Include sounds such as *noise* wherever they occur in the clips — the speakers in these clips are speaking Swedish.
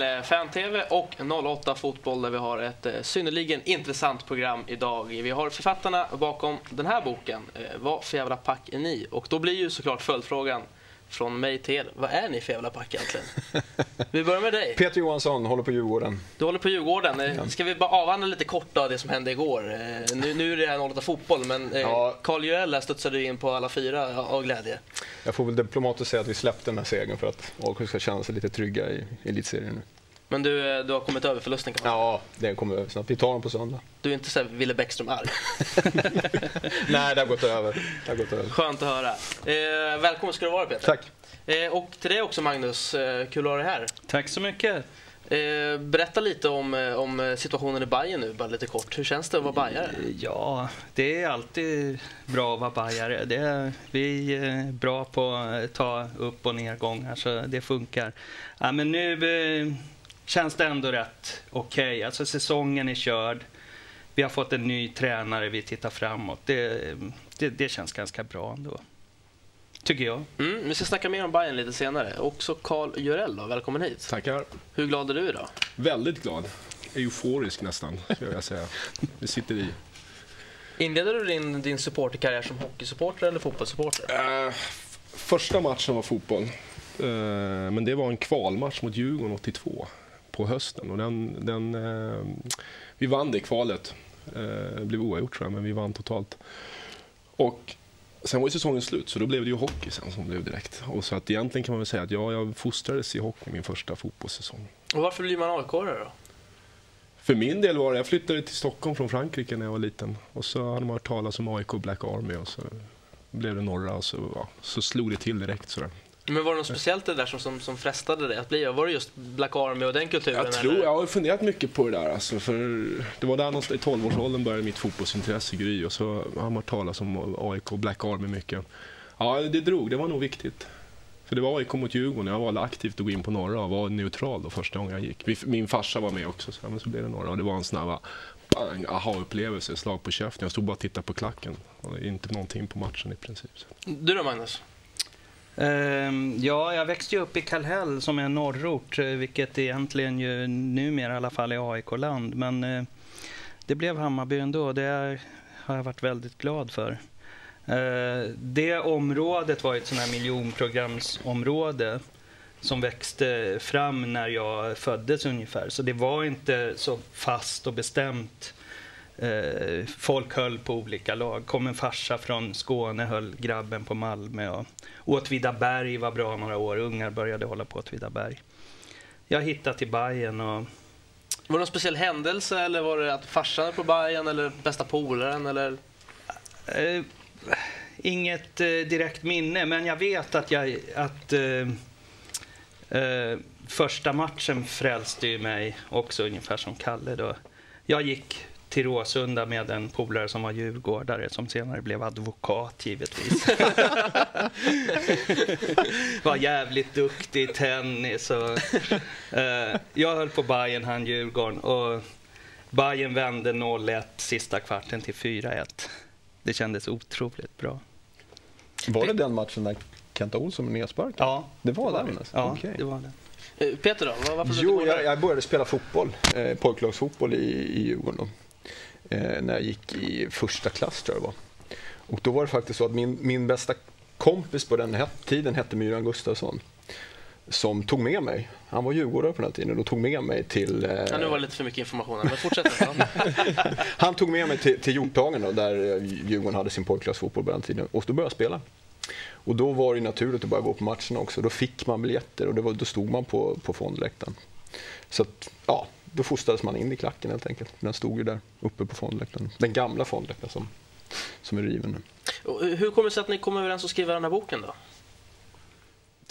till eh, Fan-TV och 08 Fotboll där vi har ett eh, synnerligen intressant program idag. Vi har författarna bakom den här boken, eh, Vad för jävla pack är ni? Och då blir ju såklart följdfrågan från mig till er, vad är ni för jävla pack egentligen? *laughs* Vi börjar med dig. Peter Johansson håller på Djurgården. Du håller på Djurgården. Eh, Ska vi bara avhandla lite kort då det som hände igår? Eh, Nu, nu är det här 08 Fotboll, men eh, Ja. Carl Juel här studsade in på alla fyra av glädje. Jag får väl diplomatiskt säga att vi släppte den här segern för att AIK ska känna sig lite trygga i elitserien nu. Men du, eh, du har kommit över förlusten kan man säga. Ja, den kommer över snabbt. Vi tar den på söndag. Du är inte så här Wille Bäckström arg. *laughs* Nej, det har gått över. Det har gått över. Skönt att höra. Eh, välkommen ska du vara Peter. Tack. Eh, och till dig också Magnus, eh, kul att ha dig här. Tack så mycket. Eh, berätta lite om, eh, om situationen i Bayern nu, bara lite kort. Hur känns det att vara bajare? Ja, det är alltid bra att vara bajare. Det är, vi är bra på att ta upp och nedgångar, så det funkar. Ja, men nu eh, känns det ändå rätt okej. Alltså säsongen är körd. Vi har fått en ny tränare, vi tittar framåt. Det, det, det känns ganska bra ändå. Tycker jag. Mm, vi ska snacka mer om Bayern lite senare. Också Carl Jurell då, välkommen hit. Tackar. Hur glad är du idag? Väldigt glad. Euforisk nästan, skulle jag säga. Det sitter i. Inleder du din, din supporterkarriär som hockeysupporter eller fotbollssupporter? F- första matchen var fotboll. Eh, men det var en kvalmatch mot Djurgården 82 på hösten. Och den, den, eh, vi vann det kvalet. Eh, det blev oavgjort tror jag, men vi vann totalt. Och sen var ju säsongen slut, så då blev det ju hockey sen som blev direkt. Och så att egentligen kan man väl säga att ja, jag fostrades i hockey min första fotbollssäsong. Och varför blir man aik då? För min del var det, jag flyttade till Stockholm från Frankrike när jag var liten. Och så hade man hört talas om AIK Black Army och så blev det norra och så, ja, så slog det till direkt sådär. Men var det något speciellt det där som, som, som frestade dig att bli? Var det just Black Army och den kulturen? Jag tror, eller? jag har funderat mycket på det där alltså, för det var där någonstans i 12-årsåldern började mitt fotbollsintresse gry och så har man talas om AIK Black Army mycket. Ja, det drog, det var nog viktigt. För det var AIK mot Djurgården, jag valde aktivt att gå in på norra och var neutral då första gången jag gick. Min farsa var med också, så, men så blev det norra och det var en snabb bang, aha-upplevelse, slag på käften. Jag stod bara och tittade på klacken och inte någonting på matchen i princip. Du då Magnus? Ehm, ja, jag växte ju upp i Kallhäll som är en norrort, eh, vilket egentligen ju numera i alla fall är AIK-land. Men eh, det blev Hammarby ändå. Det har jag varit väldigt glad för. Eh, det området var ett sånt här miljonprogramsområde som växte fram när jag föddes ungefär. Så det var inte så fast och bestämt. Eh, folk höll på olika lag. Kom en farsa från Skåne, höll grabben på Malmö. Och Åtvidaberg var bra några år. Ungar började hålla på Åtvidaberg. Jag hittade till Bayern och Var det någon speciell händelse eller var det att farsan är på Bayern eller bästa polaren eller? Eh, inget eh, direkt minne, men jag vet att, jag, att eh, eh, första matchen frälste ju mig också ungefär som Kalle. Då. Jag gick till Råsunda med en polare som var djurgårdare som senare blev advokat givetvis. *laughs* var jävligt duktig i tennis. Och, eh, jag höll på Bayern, han Djurgården. Och Bayern vände 0-1 sista kvarten till 4-1. Det kändes otroligt bra. Var det den matchen där Kenta Olsson blev nedsparkad? Ja, Det var det den? det. alltså? Ja, Okej. det var det. Eh, Peter då? Var- Varför Jo, du jag, jag började spela fotboll, eh, pojklagsfotboll i, i Djurgården då. När jag gick i första klass tror jag det var. Och då var det faktiskt så att min, min bästa kompis på den tiden hette Myran Gustafsson. Som tog med mig, han var djurgårdare på den här tiden, och tog med mig till... Eh, Ja, nu var det lite för mycket information här, men fortsätt. *laughs* Han tog med mig till, till Hjorthagen då, där eh, Djurgården hade sin pojklagsfotboll på den tiden. Och då började jag spela. Och då var det naturligt att börja gå på matcherna också. Då fick man biljetter och var, då stod man på, på fondläktaren. Så att, ja, då fostrades man in i klacken helt enkelt. Den stod ju där uppe på fondläktaren. Den gamla fondläktaren som, som är riven nu. Och Hur kommer det sig att ni kom överens att skriva den här boken då?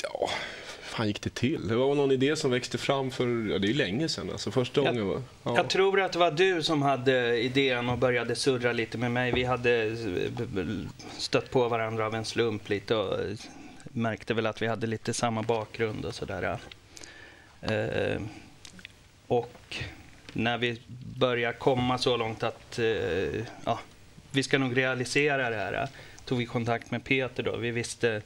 Ja, fan gick det till? Det var någon idé som växte fram för, ja det är länge sedan alltså. Första Jag- gången var... Ja. Jag tror att det var du som hade idén och började surra lite med mig. Vi hade eh, stött på varandra av en slump lite och eh, märkte väl att vi hade lite samma bakgrund och sådär. Eh, och när vi börjar komma så långt att eh, ja, vi ska nog realisera det här eh, tog vi kontakt med Peter då. Vi visste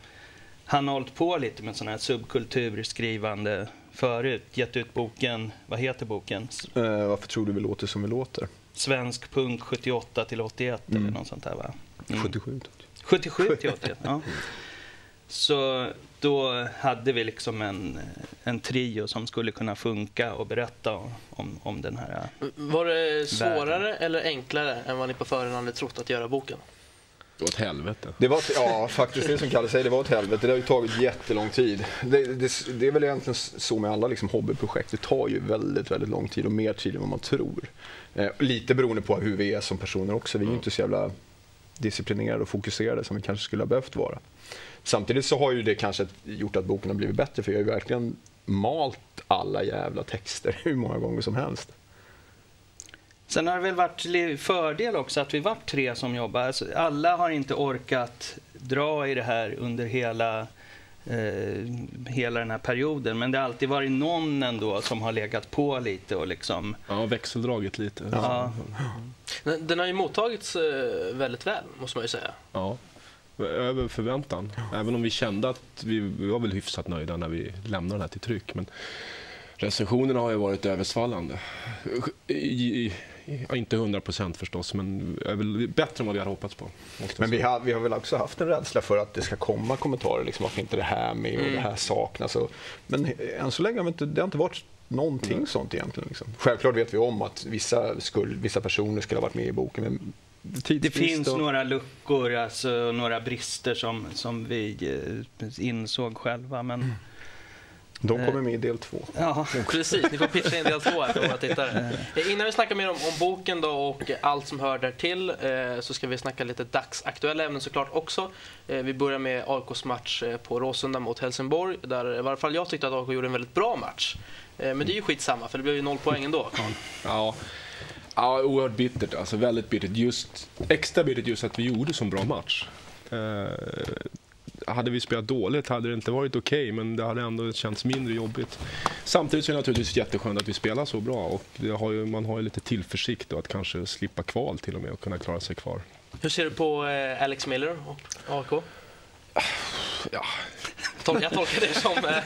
han har hållit på lite med sån här subkulturskrivande förut gett ut boken, vad heter boken? Eh, varför tror du vi låter som vi låter? Svensk punk 78 till 81 eller Mm. något sånt där va? Mm. 77. 77 till 81, ja. *laughs* Så då hade vi liksom en, en trio som skulle kunna funka och berätta om, om den här. Var det svårare eller enklare än vad ni på förhand hade trott att göra boken? Det var ett helvete. Det var, ja, faktiskt det som Kalle säger, det var ett helvete. Det har ju tagit jättelång tid. Det, det, det är väl egentligen så med alla liksom hobbyprojekt. Det tar ju väldigt, väldigt lång tid och mer tid än vad man tror. Eh, lite beroende på hur vi är som personer också. Vi är ju inte så jävla disciplinerade och fokuserade som vi kanske skulle ha behövt vara. Samtidigt så har ju det kanske gjort att boken har blivit bättre för jag har ju verkligen malt alla jävla texter *laughs* hur många gånger som helst. Sen har det väl varit fördel också att vi varit tre som jobbar. Alltså, alla har inte orkat dra i det här under hela, eh, hela den här perioden. Men det har alltid varit någon ändå som har legat på lite och liksom... Ja, växeldragit lite. Ja. Den den har ju mottagits eh, väldigt väl, måste man ju säga. Ja, över förväntan. Även om vi kände att vi, vi var väl hyfsat nöjda när vi lämnade den här till tryck. Men recensionerna har ju varit översvallande. I, i, inte 100 procent förstås, men bättre än vad vi hade hoppats på. Men vi har, vi har väl också haft en rädsla för att det ska komma kommentarer, liksom, varför inte det här med och det här saknas. Och, men än så länge har inte, det har inte varit någonting sånt egentligen. Liksom. Självklart vet vi om att vissa, skulle, vissa personer skulle ha varit med i boken. Men Det finns och, några luckor, alltså några brister som, som vi eh, insåg själva. Men De kommer med i del två. ja, *laughs* Precis, ni får pitcha in del två här för våra tittare. *laughs* Eh, Innan vi snackar mer om, om boken då och allt som hör där till eh, så ska vi snacka lite dagsaktuella ämnen såklart också. Eh, vi börjar med AIKs match eh, på Råsunda mot Helsingborg där i varje fall jag tyckte att AIK gjorde en väldigt bra match. Eh, men det är ju skitsamma för det blev ju noll poäng ändå. Ja, ja, oerhört bittert. Alltså väldigt bittert. Just, extra bittert just att vi gjorde så bra match. Eh, hade vi spelat dåligt hade det inte varit okej, men det hade ändå känts mindre jobbigt. Samtidigt så är det naturligtvis jätteskönt att vi spelar så bra och har ju, man har ju lite tillförsikt då att kanske slippa kval till och med och kunna klara sig kvar. Hur ser du på eh, Alex Miller och AIK? Ja, Jag tolkar det som eh,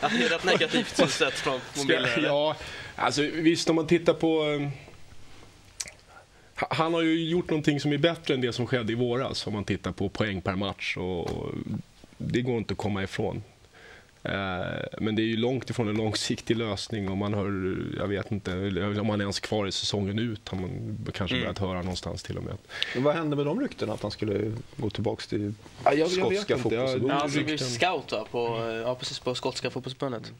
att det är rätt negativt synsätt från Miller. Ja, alltså visst om man tittar på... eh, Han har ju gjort någonting som är bättre än det som skedde i våras om man tittar på poäng per match. Och det går inte att komma ifrån. Eh, Men det är ju långt ifrån en långsiktig lösning och man hör, jag vet inte om man är ens kvar i säsongen ut har man kanske Mm. börjat höra någonstans till och med. Men vad hände med de ryktena att han skulle gå tillbaka till Ja, jag- skotska fotbollsförbundet? Ja, han blev ju rykten. scout va, på, ja, precis, på skotska fotbollsförbundet.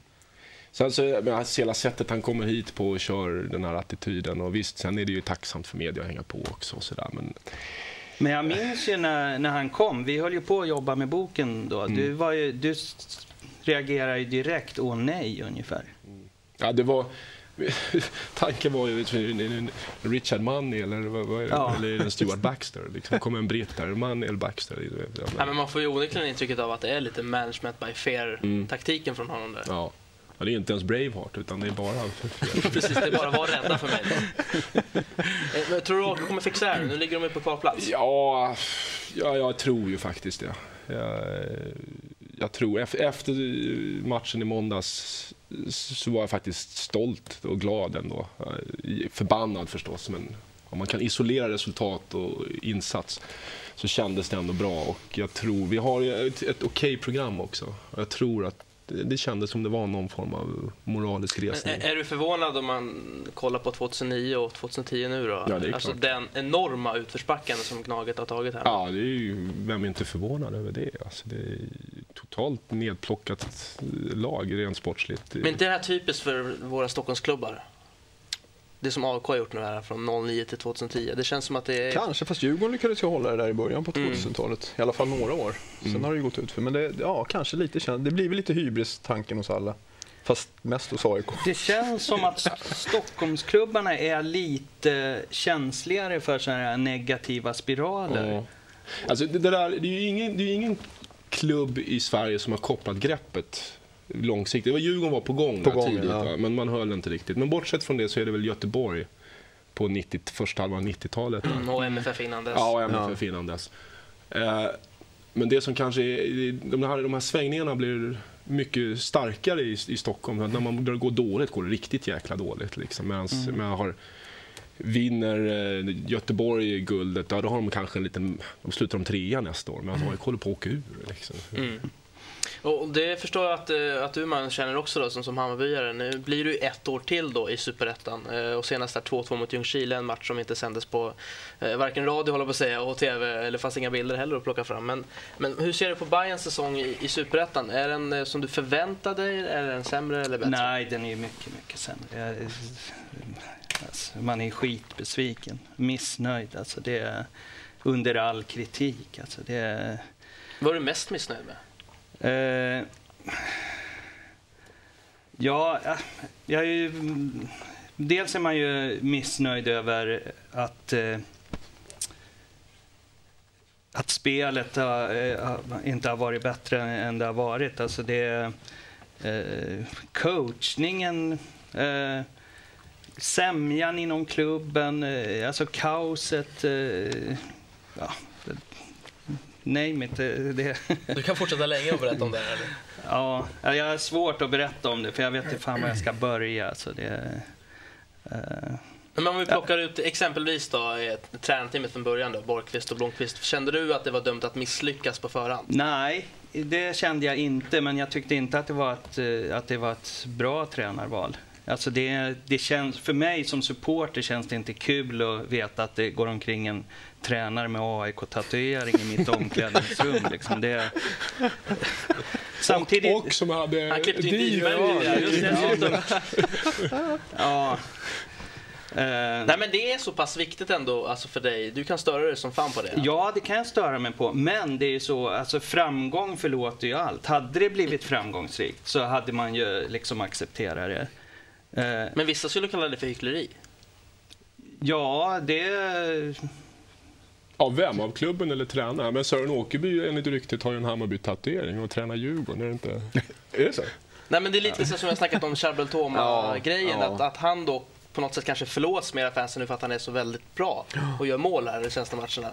Sen så, men alltså, hela sättet han kommer hit på och kör den här attityden och visst, sen är det ju tacksamt för media att hänga på också och sådär men Men jag minns ju när, när han kom, vi höll ju på att jobba med boken då. Du, var ju, du reagerade ju direkt, åh nej, ungefär. Ja, det var... *laughs* Tanken var ju Richard Money eller vad, vad är det? Ja. Eller Stuart Baxter? Liksom kom en britt där. Money eller Baxter? Ja, Ja, men man får ju onekligen intrycket av att det är lite management by Mm. fair-taktiken från honom där. ja. Ja, det är inte ens Braveheart utan det är bara... *laughs* Precis, det är bara var rädda för mig. *laughs* Eh, men Tror du AIK kommer fixa det här? Nu ligger de ju på kvalplats. Ja, ja, jag tror ju faktiskt det. Jag, jag tror, ef- efter matchen i måndags så var jag faktiskt stolt och glad ändå. Förbannad förstås, men om man kan isolera resultat och insats så kändes det ändå bra. Och jag tror, vi har ju ett, okej program också. Jag tror att det, kändes som det var någon form av moralisk Men resning. är, är du förvånad om man kollar på 2009 och 2010 nu då? Ja, det är alltså klart. den enorma utförsbacken som Gnaget har tagit här. Ja, det är ju, vem är inte förvånad över det? Alltså, det är totalt nedplockat lag rent sportsligt. Men inte det här typiskt för våra Stockholmsklubbar? Det som AIK har gjort nu här från 09 till 2010. Det känns som att det är... Kanske, fast Djurgården lyckades ju hålla det där i början på Mm. 2000-talet. I alla fall några år. Sen Mm. har det ju gått ut för. Men det, ja, kanske lite känns. Det blir väl lite hybris-tanken hos alla. Fast mest hos AIK. Det känns som att St- Stockholmsklubbarna är lite känsligare för sådana här negativa spiraler. Ja. Alltså, det, där, det är ju ingen, det är ju ingen klubb i Sverige som har kopplat greppet långsiktigt. Det var Djurgården var på gång På gång, tidigt, ja. va? men man höll inte riktigt. Men bortsett från det så är det väl Göteborg på 90, första halvan av 90-talet. Mm, och MFF innan dess. Ja, och MFF innan dess. Eh, men det som kanske är, de här, de här svängningarna blir mycket starkare i, i Stockholm. När man går dåligt går det riktigt jäkla dåligt. Liksom. Medan Mm. man har, vinner eh, Göteborg guldet, ja, då har de kanske en liten... De slutar om trea nästa år, medan AIK håller på att åka ur. Liksom. Mm. Och det förstår jag att, eh, att du man känner också då, som, som Hammarbyare. Nu blir du ett år till då i Superettan eh, och senast där 2-2 mot Ljungskile, en match som inte sändes på eh, varken radio håller på att säga och TV, eller fanns inga bilder heller att plocka fram. Men, men hur ser du på Bayerns säsong i, i Superettan? Är den som du förväntade dig, är den sämre eller bättre? Nej, den är mycket, mycket sämre. Alltså, man är skitbesviken, missnöjd. Alltså, det är under all kritik. Alltså, det är, Vad är du mest missnöjd med? Eh, ja, eh, jag är ju, mm, dels är man ju missnöjd över att eh, att spelet har, eh, inte har varit bättre än det har varit. Alltså det, eh, coachningen, eh, sämjan inom klubben, eh, alltså kaoset. Eh, ja, name it. Det, Du kan fortsätta länge och berätta om det. Eller? ja, jag har svårt att berätta om det för jag vet inte fan var jag ska börja. Alltså det, eh, Men om vi plockar ut exempelvis då tränarteamet från början då, Borgqvist och Blomqvist. Kände du att det var dömt att misslyckas på förhand? Nej, det kände jag inte, men jag tyckte inte att det var ett, eh, att det var ett bra tränarval. Alltså det, det känns, för mig som supporter känns det inte kul att veta att det går omkring en tränare med AIK-tatuering i mitt omklädningsrum. *laughs* Liksom. Det, samtidigt... Och som hade... Han klippte ju Ja, ja. Eh, Nej men det är så pass viktigt ändå alltså för dig. Du kan störa dig som fan på det. Ja, det kan jag störa mig på. Men det är ju så, alltså framgång förlåter ju allt. Hade det blivit framgångsrikt så hade man ju liksom accepterat det. Eh, Men vissa skulle kalla det för hyckleri. ja, det... Av vem? Av klubben eller tränaren? Men Sören Åkerby enligt ryktet har ju en Hammarby-tatuering och tränar Djurgården, är det inte? *laughs* är det så? Nej men det är lite så som jag snackat om Charbel Toma-grejen. Ja, ja. Att, att han då på något sätt kanske förlåts mer av fansen nu för att han är så väldigt bra och gör mål här i de senaste matcherna.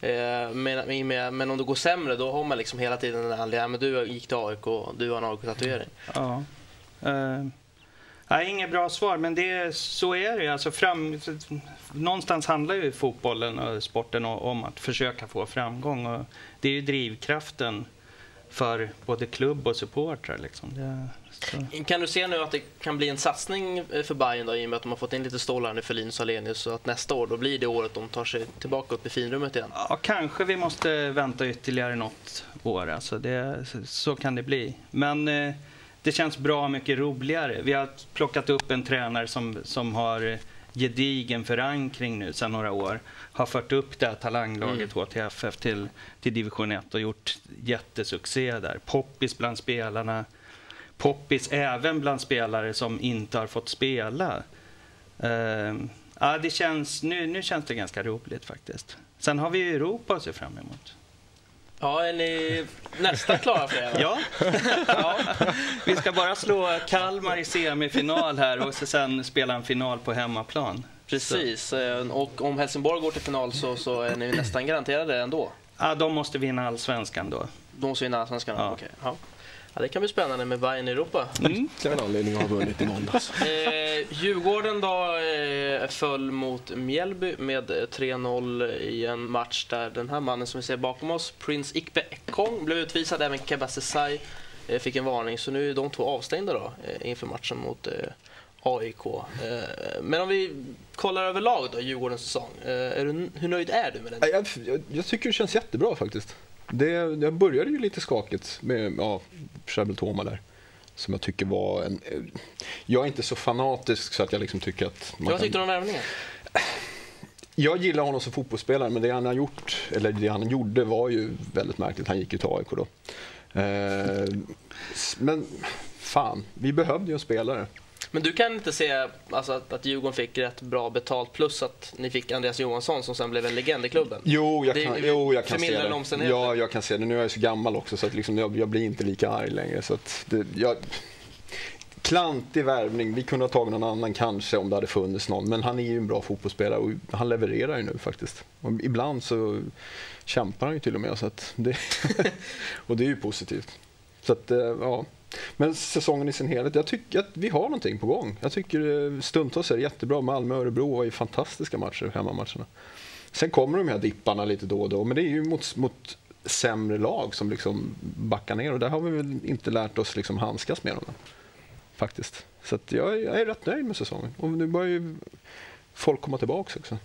Eh, men, men, men om det går sämre då har man liksom hela tiden den här, ja, men du gick till AIK och du har en AIK-tatuering. Ja. Eh, nej, inget bra svar, men det, så är det. Alltså fram, någonstans handlar ju fotbollen och sporten om att försöka få framgång. Och det är ju drivkraften för både klubb och supportrar. Liksom. Det. Kan du se nu att det kan bli en satsning för Bayern då, i och med att de har fått in lite stålar nu för Linus Alenius så att nästa år då blir det året de tar sig tillbaka upp i finrummet igen? Ja, kanske vi måste vänta ytterligare något år. Alltså det, så kan det bli. Men eh, det känns bra mycket roligare. Vi har plockat upp en tränare som, som har gedigen förankring nu sedan några år. Har fört upp det här talanglaget HTFF till, till division 1 och gjort jättesuccé där. Poppis bland spelarna. Poppis även bland spelare som inte har fått spela. Eh, ja, det känns, nu, nu känns det ganska roligt faktiskt. Sen har vi Europa att se fram emot. Ja, är ni nästan klara för det? Ja. ja. *laughs* Vi ska bara slå Kalmar i semifinal här och sen spela en final på hemmaplan. Precis, eh, och om Helsingborg går till final så, så är ni nästan garanterade ändå. Ja, de måste vinna allsvenskan då. De måste vinna allsvenskan? Ja. Okej, ja. Ja, det kan bli spännande med Bayern i Europa. Mm. En anledning att ha vunnit i måndags. *laughs* Eh, Djurgården då eh, föll mot Mjällby med eh, 3-0 i en match där den här mannen som vi ser bakom oss, Prince Ikpe Ekong, blev utvisad. Även Keba Sesai eh, fick en varning. Så nu är de två avstängda då eh, inför matchen mot eh, AIK. Eh, men om vi kollar överlag då, Djurgårdens säsong. Eh, du, hur nöjd är du med den? Jag, jag, jag tycker det känns jättebra faktiskt. Det, det började ju lite skakigt med ja, Charbel Toma där. Som jag tycker var en... eh, Jag är inte så fanatisk så att jag liksom tycker att... Man Vad tyckte du om värvningen? Jag gillar honom som fotbollsspelare, men det han har gjort, eller det han gjorde var ju väldigt märkligt. Han gick ju till AIK då. Eh, men fan, vi behövde ju en spelare. Men du kan inte se alltså, att, att Djurgården fick rätt bra betalt plus att ni fick Andreas Johansson som sen blev en legend i klubben? Jo, jag Det kan, ju jo, jag kan se det. Ja, jag kan se det. Nu är jag så gammal också så att liksom jag, jag blir inte lika arg längre. Så att det, jag, klantig värvning. Vi kunde ha tagit någon annan kanske om det hade funnits någon. Men han är ju en bra fotbollsspelare och han levererar ju nu faktiskt. Och ibland så kämpar han ju till och med. Så det, *laughs* *laughs* och det är ju positivt. Så att, eh, ja. Men säsongen i sin helhet, jag tycker att vi har någonting på gång. Jag tycker eh, stundtals är det jättebra. Malmö och Örebro var ju fantastiska matcher, hemmamatcherna. Sen kommer de här dipparna lite då och då, men det är ju mot, mot sämre lag som liksom backar ner och där har vi väl inte lärt oss liksom handskas med dem. Faktiskt. Så att jag, jag är rätt nöjd med säsongen. Och nu börjar ju folk komma tillbaka också.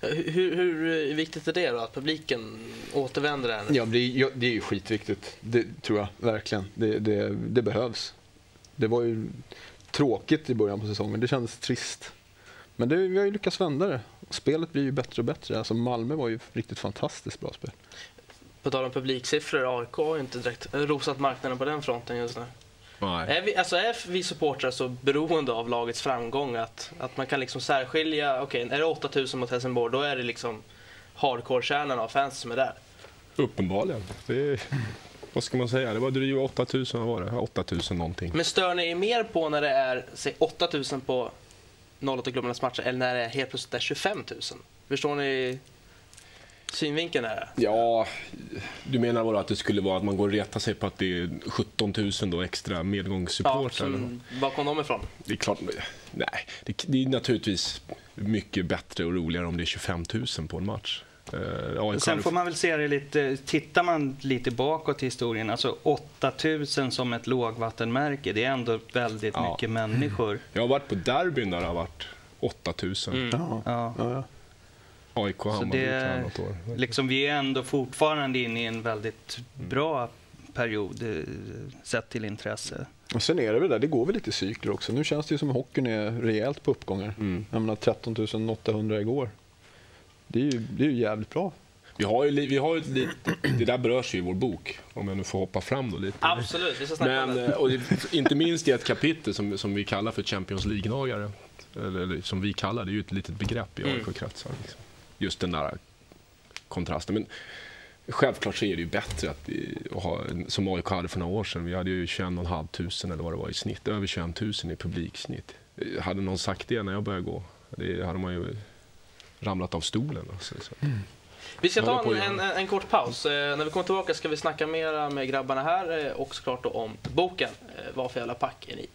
Hur, hur viktigt är det då att publiken återvänder här? Ja, det är, det är ju skitviktigt. Det tror jag verkligen. Det, det, det, behövs. Det var ju tråkigt i början på säsongen. Det kändes trist. Men det, vi har ju lyckats vända det. Spelet blir ju bättre och bättre. Alltså Malmö var ju riktigt fantastiskt bra spel. På tal om publiksiffror, AIK har ju inte direkt rosat marknaden på den fronten just nu. Nej. Är vi, alltså är vi supportrar så beroende av lagets framgång att, att man kan liksom särskilja, okej okay, är det 8000 mot Helsingborg då är det liksom hardcore-kärnan av fans som är där. Uppenbarligen. Det är, vad ska man säga, det var drygt 8000, vad var det? 8000 någonting. Men stör ni er mer på när det är, säg 8000 på 08-klubbarnas matcher eller när det är helt plötsligt är 25 000? Förstår ni synvinkeln är? Ja, du menar bara att det skulle vara att man går och retar sig på att det är 17 000 då extra medgångssupportrar? Ja, var kom de ifrån? Det är klart, nej, det, det, är naturligtvis mycket bättre och roligare om det är 25 000 på en match. Uh, Sen får man väl se det lite, tittar man lite bakåt i historien, alltså 8000 som ett lågvattenmärke, det är ändå väldigt ja. mycket människor. Jag har varit på derbyn där det har varit 8000. Mm. Ja. Ja. AIK Hammarby det, något år. Liksom, vi är ändå fortfarande inne i en väldigt bra period eh, sett till intresse. Och sen är det väl där, det går väl lite cykler också. Nu känns det ju som att hockeyn är rejält på uppgångar. Mm. Jag menar 13 800 igår. Det är ju, det är ju jävligt bra. Vi har ju, vi har ju lite, det där berörs ju i vår bok, om jag nu får hoppa fram då lite. Absolut, vi ska snacka Men, om det. Och inte minst i ett kapitel som, som vi kallar för Champions League-gnagare. Eller, eller, som vi kallar det, är ju ett litet begrepp i AIK-kretsar. Liksom just den där kontrasten. Men självklart så är det ju bättre att, att ha, som AIK hade för några år sedan. Vi hade ju 21 500 eller vad det var i snitt, över 21 000 i publiksnitt. Hade någon sagt det när jag började gå, det hade man ju ramlat av stolen. Alltså, mm. Vi ska ta en, en, en, kort paus. Eh, när vi kommer tillbaka ska vi snacka mer med grabbarna här eh, och såklart om boken. Eh, vad för jävla pack är ni?